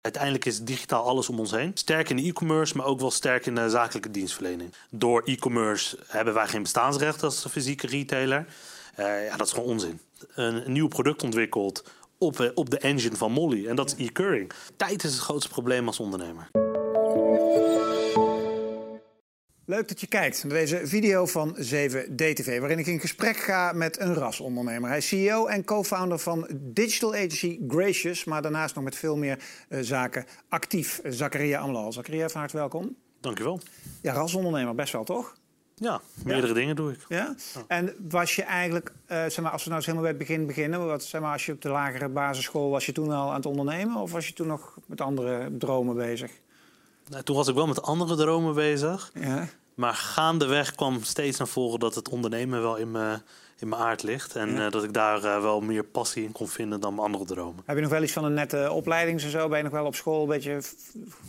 Uiteindelijk is digitaal alles om ons heen. Sterk in de e-commerce, maar ook wel sterk in de zakelijke dienstverlening. Door e-commerce hebben wij geen bestaansrecht als fysieke retailer. Uh, ja, dat is gewoon onzin. Een, een nieuw product ontwikkeld op, eh, op de engine van Molly. En dat is e-curring. Tijd is het grootste probleem als ondernemer. Leuk dat je kijkt naar deze video van 7DTV, waarin ik in gesprek ga met een rasondernemer. Hij is CEO en co-founder van digital agency Gracious, maar daarnaast nog met veel meer uh, zaken actief. Zakaria Amlal. Zakaria, van harte welkom. Dankjewel. Ja, rasondernemer, best wel toch? Ja, meerdere dingen doe ik. Ja? En was je eigenlijk, uh, zeg maar, als we nou eens helemaal bij het begin beginnen, wat, zeg maar, als je op de lagere basisschool, was je toen al aan het ondernemen of was je toen nog met andere dromen bezig? Nou, toen was ik wel met andere dromen bezig. Ja. Maar gaandeweg kwam steeds naar voren dat het ondernemen wel in mijn, in mijn aard ligt. En Ja. eh, dat ik daar eh, wel meer passie in kon vinden dan mijn andere dromen. Heb je nog wel iets van een nette opleiding en zo? Ben je nog wel op school een beetje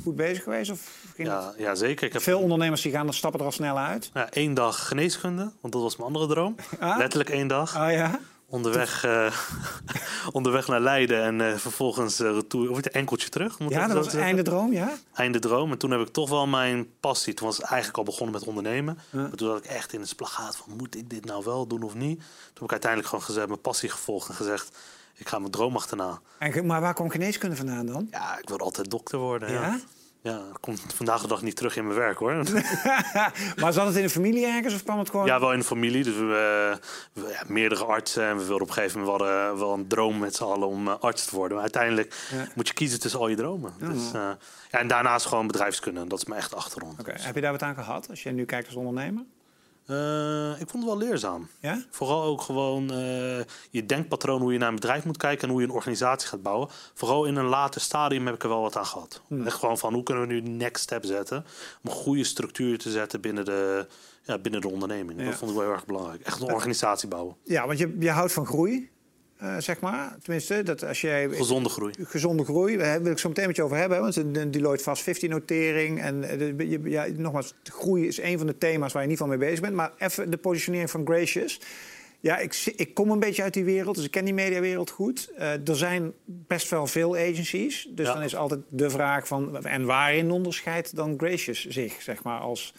goed bezig geweest? Of ging Ja, ja zeker. Ik heb Veel ondernemers die gaan er stappen er al snel uit. ja, één dag geneeskunde, want dat was mijn andere droom. Ah? Letterlijk één dag. Ah ja? Onderweg, eh, onderweg naar Leiden en eh, vervolgens eh, retour, of het enkeltje terug. om het Ja, dat was zeggen. einde droom, ja? einde droom. En toen heb ik toch wel mijn passie. Toen was ik eigenlijk al begonnen met ondernemen. Ja. Maar toen had ik echt in het splagaat van... moet ik dit nou wel doen of niet? Toen heb ik uiteindelijk gewoon gezegd, mijn passie gevolgd en gezegd... ik ga mijn droom achterna. En, maar waar kwam geneeskunde vandaan dan? Ja, ik wilde altijd dokter worden. Ja, Ja? Ja. dat komt vandaag de dag niet terug in mijn werk hoor. maar zat het in de familie ergens of kwam het gewoon... ja, wel in de familie. Dus we, eh, we- ja, meerdere artsen. En we wilden op een gegeven moment we hadden wel een droom met z'n allen om eh, arts te worden. Maar uiteindelijk Ja. moet je kiezen tussen al je dromen. Dus, eh, ja, en daarnaast gewoon bedrijfskunde. Dat is mijn echt achtergrond. Oké, Heb je daar wat aan gehad als je nu kijkt als ondernemer? Eh, ik vond het wel leerzaam. Ja? Vooral ook gewoon eh, je denkpatroon, hoe je naar een bedrijf moet kijken en hoe je een organisatie gaat bouwen. Vooral in een later stadium heb ik er wel wat aan gehad. Echt gewoon van hoe kunnen we nu de next step zetten om een goede structuur te zetten binnen de, ja, binnen de onderneming. Ja. Dat vond ik wel heel erg belangrijk. Echt een organisatie bouwen. Ja, want je, je houdt van groei, eh, zeg maar. Tenminste, dat als jij... Gezonde groei. gezonde groei, daar wil ik zo meteen met je over hebben. Want een Deloitte Fast 50-notering. En eh, de- ja, nogmaals, groei is een van de thema's waar je ieder geval mee bezig bent. Maar even de positionering van Gracious. Ja, ik, ik kom een beetje uit die wereld, dus ik ken die mediawereld goed. Eh, er zijn best wel veel agencies. Dus Ja. dan is altijd de vraag van... En waarin onderscheidt dan Gracious zich, zeg maar, als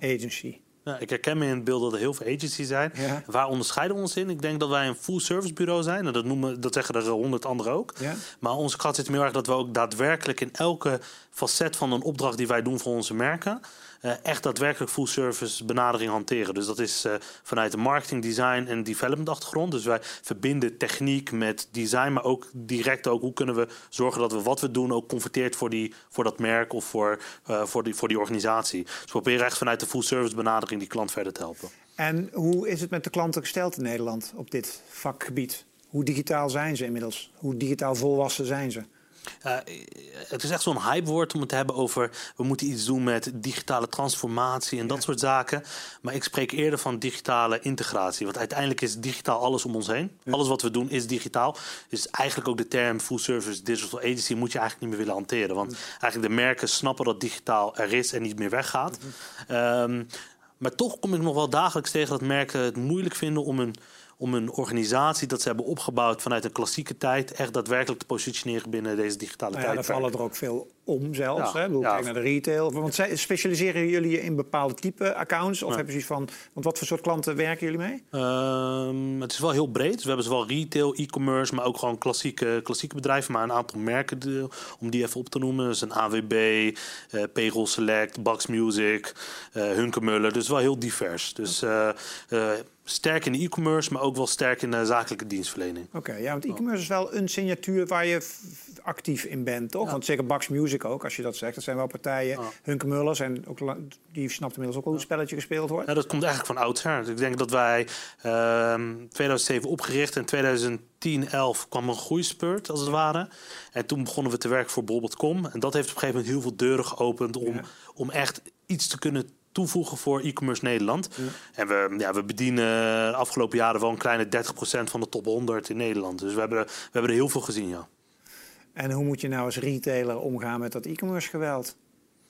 agency? Ja, ik herken me in het beeld dat er heel veel agencies zijn. Ja. Waar onderscheiden we ons in? Ik denk dat wij een full service bureau zijn. En dat, noemen, dat zeggen er honderd anderen ook. Ja? Maar onze kracht zit heel erg dat we ook daadwerkelijk in elke facet van een opdracht die wij doen voor onze merken. Eh, echt daadwerkelijk full service benadering hanteren. Dus dat is eh, vanuit de marketing, design en development achtergrond. Dus wij verbinden techniek met design, maar ook direct ook hoe kunnen we zorgen dat we wat we doen ook converteert voor, die, voor dat merk of voor, eh, voor, die, voor die organisatie. Dus we proberen echt vanuit de full service benadering die klant verder te helpen. En hoe is het met de klanten gesteld in Nederland op dit vakgebied? Hoe digitaal zijn ze inmiddels? Hoe digitaal volwassen zijn ze? Uh, het is echt zo'n hypewoord om het te hebben over... we moeten iets doen met digitale transformatie en dat soort zaken. Maar ik spreek eerder van digitale integratie. Want uiteindelijk is digitaal alles om ons heen. Alles wat we doen is digitaal. Dus eigenlijk ook de term full service digital agency... moet je eigenlijk niet meer willen hanteren. Want eigenlijk de merken snappen dat digitaal er is en niet meer weggaat. Um, maar toch kom ik nog wel dagelijks tegen dat merken het moeilijk vinden om een om een organisatie dat ze hebben opgebouwd vanuit een klassieke tijd echt daadwerkelijk te positioneren binnen deze digitale nou ja, tijd. Daar vallen er ook veel om zelfs. Ja, hè? Bedoel, ja. Kijk naar de retail. Want zij- specialiseren jullie je in bepaalde type accounts? Of Ja. hebben ze van... Want wat voor soort klanten werken jullie mee? Um, het is wel heel breed. Dus we hebben zowel retail, e-commerce, maar ook gewoon klassieke, klassieke bedrijven. Maar een aantal merken, de- om die even op te noemen. Dus een AWB, eh Payroll Select, Bax Music, eh Hunkemuller. Dus wel heel divers. Dus eh, sterk in de e-commerce, maar ook wel sterk in de zakelijke dienstverlening. Oké, ja, want e-commerce is wel een signatuur waar je actief in bent, toch? Ja. Want zeker Bax Music ook, als je dat zegt. Dat zijn wel partijen, Ja. Hunke Mullers... en ook, die snapt inmiddels ook wel hoe het spelletje gespeeld wordt. Ja, dat komt eigenlijk van oudsher. Dus ik denk dat wij ehm 2007 opgericht en 2010, 11 kwam een groeispurt als het ware. En toen begonnen we te werken voor bol.com. En dat heeft op een gegeven moment heel veel deuren geopend om, Ja. om echt iets te kunnen toevoegen voor e-commerce Nederland. En we, ja, we bedienen de afgelopen jaren wel een kleine 30% van de top 100 in Nederland. Dus we hebben, we hebben er heel veel gezien, ja. En hoe moet je nou als retailer omgaan met dat e-commerce geweld?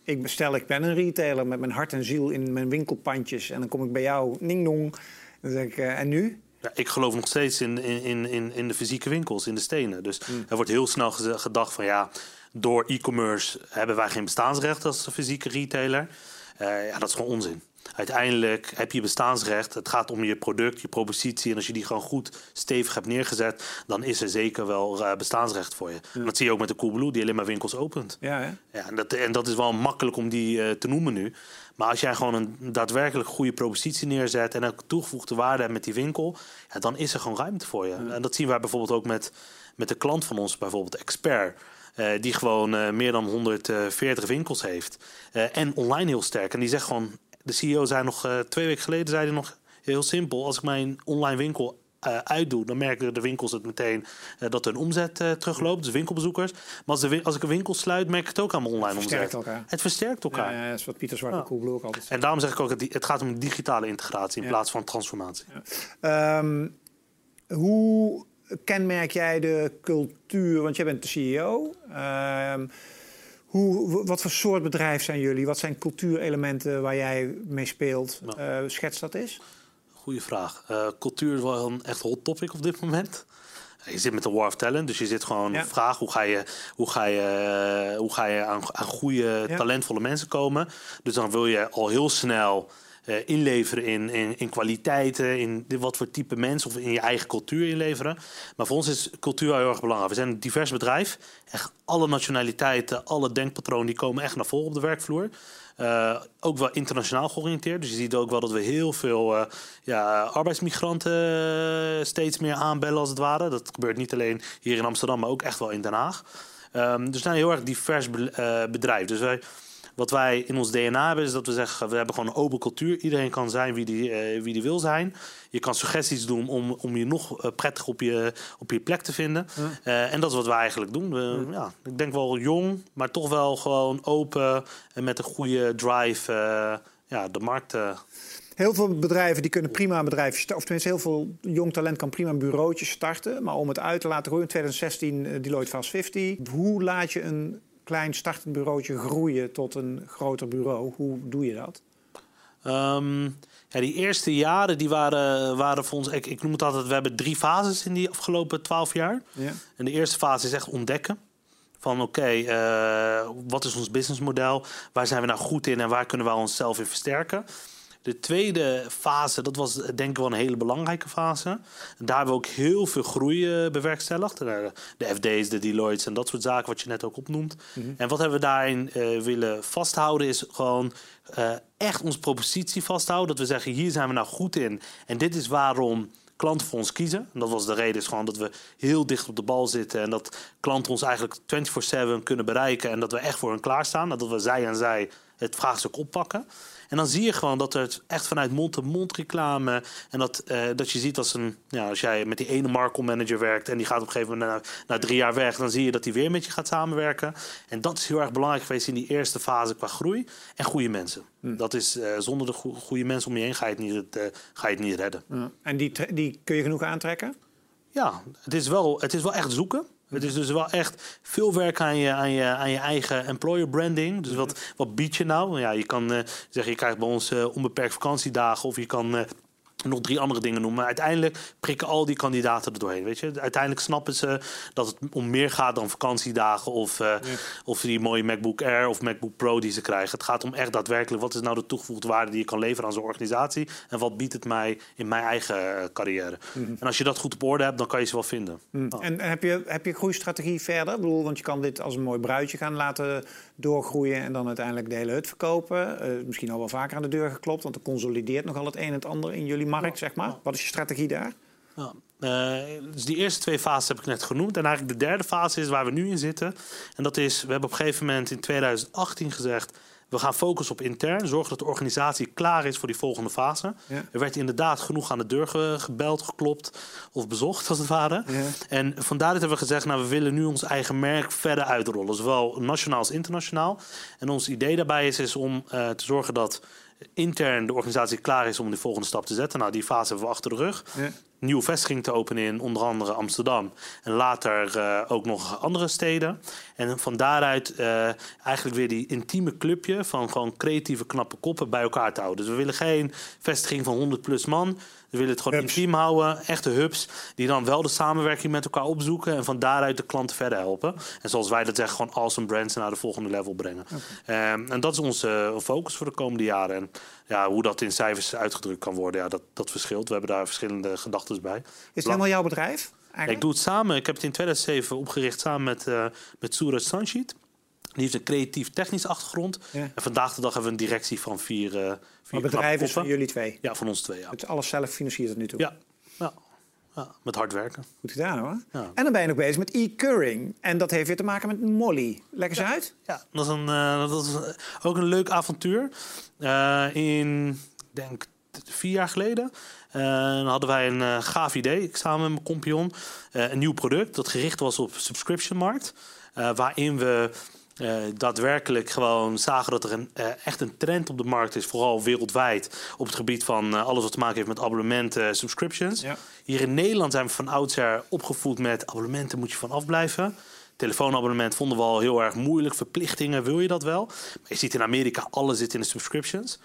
Ik bestel, ik ben een retailer met mijn hart en ziel in mijn winkelpandjes. En dan kom ik bij jou, ning dong. Dan denk ik, eh, en nu? Ja, ik geloof nog steeds in, in, in, in de fysieke winkels, in de stenen. Dus er wordt heel snel gedacht van ja, door e-commerce hebben wij geen bestaansrecht als fysieke retailer. Uh, ja, dat is gewoon onzin. Uiteindelijk heb je bestaansrecht. Het gaat om je product, je propositie. En als je die gewoon goed stevig hebt neergezet, dan is er zeker wel uh, bestaansrecht voor je. En dat zie je ook met de Coolblue, die alleen maar winkels opent. Ja, hè? ja en, dat, en dat is wel makkelijk om die uh, te noemen nu. Maar als jij gewoon een daadwerkelijk goede propositie neerzet en een toegevoegde waarde hebt met die winkel, ja, dan is er gewoon ruimte voor je. En dat zien wij bijvoorbeeld ook met, met de klant van ons, bijvoorbeeld Expert. Uh, die gewoon uh, meer dan 140 winkels heeft. Uh, en online heel sterk. En die zegt gewoon: de CEO zei nog twee weken geleden, zei hij nog heel simpel: als ik mijn online winkel uh, uitdoe, dan merken de winkels het meteen uh, dat hun omzet uh, terugloopt, dus winkelbezoekers. Maar als, de, als ik een winkel sluit, merk ik het ook aan mijn online het omzet. Elkaar. Het versterkt elkaar. Ja, ja, dat is wat Pieter Zwart ja. Coolblue ook altijd En daarom zeg ik ook, het, het gaat om digitale integratie in ja. plaats van transformatie. Ja. Um, hoe kenmerk jij de cultuur, want jij bent de CEO. Um, hoe, wat voor soort bedrijf zijn jullie? Wat zijn cultuurelementen waar jij mee speelt? Uh, schets dat eens. Goeie vraag. Uh, cultuur is wel een echt hot topic op dit moment. Je zit met de War of Talent, dus je zit gewoon ja. vraag hoe ga je, hoe ga je, hoe ga je aan, aan goede, ja. talentvolle mensen komen. Dus dan wil je al heel snel uh, inleveren in, in, kwaliteiten, in wat voor type mensen of in je eigen cultuur inleveren. Maar voor ons is cultuur heel erg belangrijk. We zijn een divers bedrijf. Echt alle nationaliteiten, alle denkpatronen die komen echt naar voren op de werkvloer. Uh, ook wel internationaal georiënteerd. Dus je ziet ook wel dat we heel veel uh, ja, arbeidsmigranten steeds meer aanbellen als het ware. Dat gebeurt niet alleen hier in Amsterdam, maar ook echt wel in Den Haag. Um, dus we zijn een heel erg divers be bedrijf. Dus wij, wat wij in ons DNA hebben, is dat we zeggen: we hebben gewoon een open cultuur. Iedereen kan zijn wie die, uh, wie die wil zijn. Je kan suggesties doen om, om je nog uh, prettig op je, op je plek te vinden. Uh, en dat is wat wij eigenlijk doen. We, ja. ja. ik denk wel jong, maar toch wel gewoon open en met een goede drive ja, de markt. Heel veel bedrijven die kunnen prima een bedrijf starten. Of tenminste, heel veel jong talent kan prima een bureautje starten. Maar om het uit te laten groeien, in 2016 Deloitte Fast 50. Hoe laat je een klein startend bureautje groeien tot een groter bureau? Hoe doe je dat? Um, ja, die eerste jaren die waren, waren voor ons... Ik, ik noem het altijd, we hebben drie fases in die afgelopen twaalf jaar. Ja. En de eerste fase is echt ontdekken. Van oké, okay, uh, wat is ons businessmodel? Waar zijn we nou goed in en waar kunnen we onszelf in versterken? De tweede fase, dat was denk ik wel een hele belangrijke fase. En daar hebben we ook heel veel groei uh, bewerkstelligd. De FD's, de Deloitte's en dat soort zaken wat je net ook opnoemt. Mm -hmm. En wat hebben we daarin uh, willen vasthouden is gewoon uh, echt onze propositie vasthouden. Dat we zeggen, hier zijn we nou goed in. En dit is waarom klanten voor ons kiezen. En dat was de reden, is gewoon dat we heel dicht op de bal zitten. En dat klanten ons eigenlijk 24-7 kunnen bereiken. En dat we echt voor hen klaarstaan. En dat we zij en zij het vraagstuk oppakken. En dan zie je gewoon dat het echt vanuit mond-to-mond reclame. En dat, uh, dat je ziet als, een, ja, als jij met die ene manager werkt. en die gaat op een gegeven moment na, na drie jaar weg. dan zie je dat hij weer met je gaat samenwerken. En dat is heel erg belangrijk geweest in die eerste fase qua groei. En goede mensen. Hm. Dat is uh, zonder de go goede mensen om je heen ga je het niet, uh, ga je het niet redden. En die, die kun je genoeg aantrekken? Ja, het is wel, het is wel echt zoeken. Het is dus wel echt veel werk aan je, aan je, aan je eigen employer branding. Dus wat, wat bied je nou? Ja, je kan uh, zeggen, je krijgt bij ons uh, onbeperkt vakantiedagen. Of je kan uh, nog drie andere dingen noemen. Maar uiteindelijk prikken al die kandidaten er doorheen. Weet je? Uiteindelijk snappen ze dat het om meer gaat dan vakantiedagen of, uh, ja. of die mooie MacBook Air of MacBook Pro die ze krijgen. Het gaat om echt daadwerkelijk wat is nou de toegevoegde waarde die je kan leveren aan zo'n organisatie. En wat biedt het mij in mijn eigen carrière. Mm -hmm. En als je dat goed op orde hebt, dan kan je ze wel vinden. Mm. Oh. En heb je, heb je groeistrategie verder? Ik bedoel, want je kan dit als een mooi bruidje gaan laten doorgroeien en dan uiteindelijk de hele hut verkopen. Uh, misschien al wel vaker aan de deur geklopt, want er consolideert nogal het een en het ander in jullie markt, zeg maar. Wat is je strategie daar? Ja. Uh, dus die eerste twee fases heb ik net genoemd. En eigenlijk de derde fase is waar we nu in zitten. En dat is, we hebben op een gegeven moment in 2018 gezegd... we gaan focussen op intern. Zorgen dat de organisatie klaar is voor die volgende fase. Ja. Er werd inderdaad genoeg aan de deur ge gebeld, geklopt of bezocht, als het ware. Ja. En vandaar dat hebben we gezegd... nou, we willen nu ons eigen merk verder uitrollen. Zowel nationaal als internationaal. En ons idee daarbij is, is om uh, te zorgen dat intern de organisatie klaar is om die volgende stap te zetten. Nou, die fase hebben we achter de rug. Ja. Nieuwe vestiging te openen in onder andere Amsterdam. En later eh, ook nog andere steden. En van daaruit eh, eigenlijk weer die intieme clubje van gewoon creatieve, knappe koppen bij elkaar te houden. Dus we willen geen vestiging van 100 plus man. We willen het gewoon Hubs. intiem houden. Echte hubs die dan wel de samenwerking met elkaar opzoeken. En van daaruit de klanten verder helpen. En zoals wij dat zeggen, gewoon awesome brands naar de volgende level brengen. Ehm, en dat is onze eh, focus voor de komende jaren. En ja, hoe dat in cijfers uitgedrukt kan worden, ja, dat, dat verschilt. We hebben daar verschillende gedachten bij. Is het helemaal jouw bedrijf? Eigenlijk? Ik doe het samen. Ik heb het in 2007 opgericht samen met, eh met Suraj Sanchit. Die heeft een creatief technisch achtergrond. Ja. En vandaag de dag hebben we een directie van vier, eh vier het is van jullie twee. Ja, van ons twee, ja. Het alles zelf gefinancierd tot nu toe. Ja, ja. Ja met hard werken. Goed gedaan hoor. Ja. En dan ben je nog bezig met e-curring. En dat heeft weer te maken met Molly. Leg eens uit. Ja, dat is, een, eh, dat is eh, ook een leuk avontuur. Eh, in, denk, vier jaar geleden eh, hadden wij een eh, gaaf idee, ik samen met mijn compagnon. eh, een nieuw product dat gericht was op subscriptionmarkt. eh, waarin we eh, daadwerkelijk gewoon zagen dat er een, eh, echt een trend op de markt is, vooral wereldwijd, op het gebied van eh, alles wat te maken heeft met abonnementen, subscriptions. Ja. Hier in Nederland zijn we van oudsher opgevoed met abonnementen moet je van afblijven. Telefoonabonnement vonden we al heel erg moeilijk. Verplichtingen, wil je dat wel? Maar je ziet in Amerika, alles zit in de subscriptions.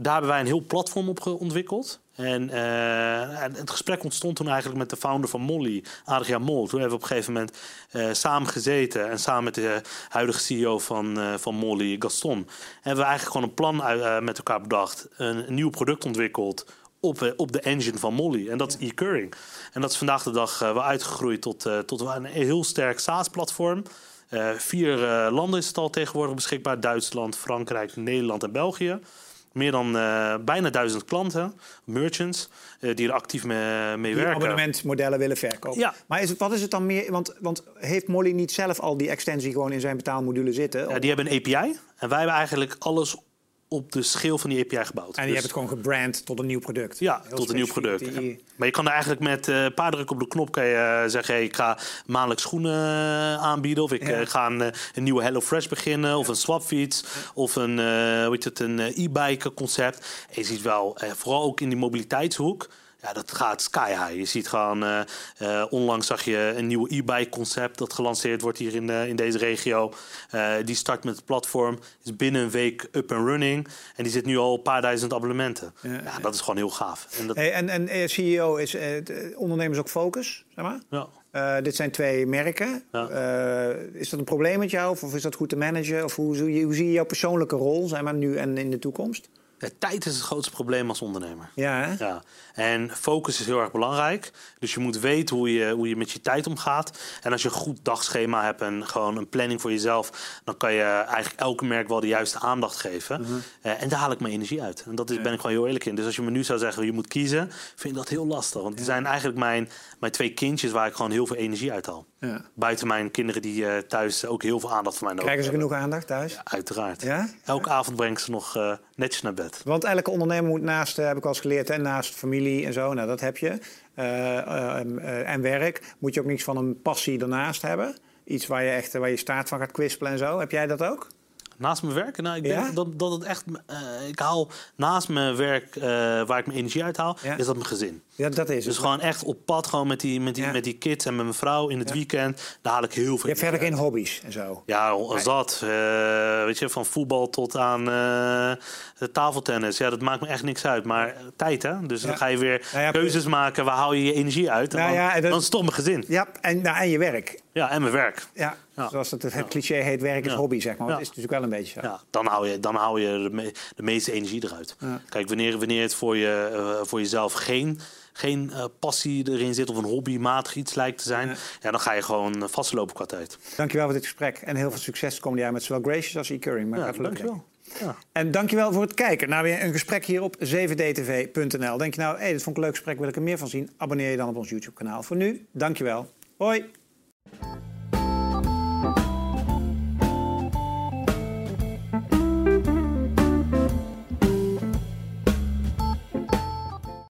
Daar hebben wij een heel platform op ontwikkeld. En, eh, en het gesprek ontstond toen eigenlijk met de founder van Molly, Adriaan Mol. Toen hebben we op een gegeven moment eh, samen gezeten en samen met de huidige CEO van, eh, van Molly, Gaston, hebben we eigenlijk gewoon een plan met elkaar bedacht. Een nieuw product ontwikkeld op, eh, op de engine van Molly. En dat is e-curring. En dat is vandaag de dag eh, wel uitgegroeid tot, eh, tot een heel sterk SaaS-platform. Vier landen is het al tegenwoordig beschikbaar: Duitsland, Frankrijk, Nederland en België. Meer dan bijna duizend klanten, merchants, die er actief mee, mee werken. abonnementmodellen willen verkopen. Ja. Maar is het, wat is het dan meer? Want, want heeft Molly niet zelf al die extensie gewoon in zijn betaalmodule zitten? Ja, die hebben een API en wij hebben eigenlijk alles op de schil van die API gebouwd. en die Dus- hebben het gewoon gebrand tot een nieuw product. Ja, Heel tot een nieuw product. Die- Maar je kan er eigenlijk met eh, een paar drukken op de knop kan je, eh, zeggen... Hey, ik ga maandelijks schoenen eh, aanbieden... of ik Ja. eh, ga een, eh, een nieuwe HelloFresh beginnen... of een swapfiets, of een, eh, hoe heet het, een eh, e-bike concept. En je ziet wel, eh, vooral ook in die mobiliteitshoek... Ja, dat gaat sky high. Je ziet gewoon, eh, eh, onlangs zag je een nieuwe e-bike concept dat gelanceerd wordt hier in, in deze regio. Eh, die start met het platform, is binnen een week up and running. En die zit nu al een paar duizend abonnementen. Ja, dat is gewoon heel gaaf. En dat, Hey, en, en CEO is de ondernemers ook focus, zeg maar? ja. Dit zijn twee merken. Ja. Is dat een probleem met jou? Of, is dat goed te managen? Of hoe, zie je- hoe zie je jouw persoonlijke rol, zeg maar, nu en in de toekomst? Ja, tijd is het grootste probleem als ondernemer. Ja, hè? Ja. En focus is heel erg belangrijk. Dus je moet weten hoe je, hoe je met je tijd omgaat. En als je een goed dagschema hebt en gewoon een planning voor jezelf, dan kan je eigenlijk elke merk wel de juiste aandacht geven. Eh, en daar haal ik mijn energie uit. En dat is, ben ik gewoon heel eerlijk in. Dus als je me nu zou zeggen, je moet kiezen, vind ik dat heel lastig. Want die zijn eigenlijk mijn, mijn twee kindjes waar ik gewoon heel veel energie uit haal. Ja. Buiten mijn kinderen die eh, thuis ook heel veel aandacht voor mij nodig Krijgen ze hebben. genoeg aandacht thuis? Ja, uiteraard. Ja? Elke avond breng ik ze nog eh, netjes naar bed. Want elke ondernemer moet naast, eh, heb ik wel eens geleerd, naast familie en zo, nou dat heb je, eh, eh, en werk, moet je ook niks van een passie ernaast hebben. Iets waar je echt, waar je staart van gaat kwispelen en zo. Heb jij dat ook? Naast mijn werk? Nou, ik Ja? denk dat, dat het echt... eh, ik haal naast mijn werk, eh, waar ik mijn energie uit haal, Ja. is dat mijn gezin. Ja, dat is Dus het. gewoon echt op pad, gewoon met die, met die, Ja. met die kids en met mijn vrouw in het weekend. Daar haal ik heel veel Je hebt verder geen hobby's en zo. Ja, als dat. eh, weet je, van voetbal tot aan de tafeltennis. Ja, dat maakt me echt niks uit. Maar tijd, hè? Dus dan ga je weer Nou keuzes maken. Waar haal je je energie uit? En Nou dan, dat- dan is het toch mijn gezin. Ja, en, nou, en je werk. Ja, en mijn werk. Ja, Ja. zoals het, het cliché heet, werk is hobby, zeg maar. Dat is natuurlijk wel een beetje zo. Ja, dan hou je, dan hou je de, me- de meeste energie eruit. Kijk, wanneer, wanneer het voor, je, eh, voor jezelf geen, geen eh, passie erin zit... of een hobbymatig iets lijkt te zijn... Ja. Ja. dan ga je gewoon eh, vastlopen qua tijd. Dankjewel voor dit gesprek en heel veel succes de komende jaar met zowel Gracious als e-Curring. Maar Ja, gaat lukken. dankjewel. Ja. En dankjewel voor het kijken naar weer een gesprek hier op 7dtv.nl. Denk je nou, hey, dit vond ik een leuk gesprek, wil ik er meer van zien? Abonneer je dan op ons YouTube kanaal. Voor nu, dankjewel. Hoi! Thank you.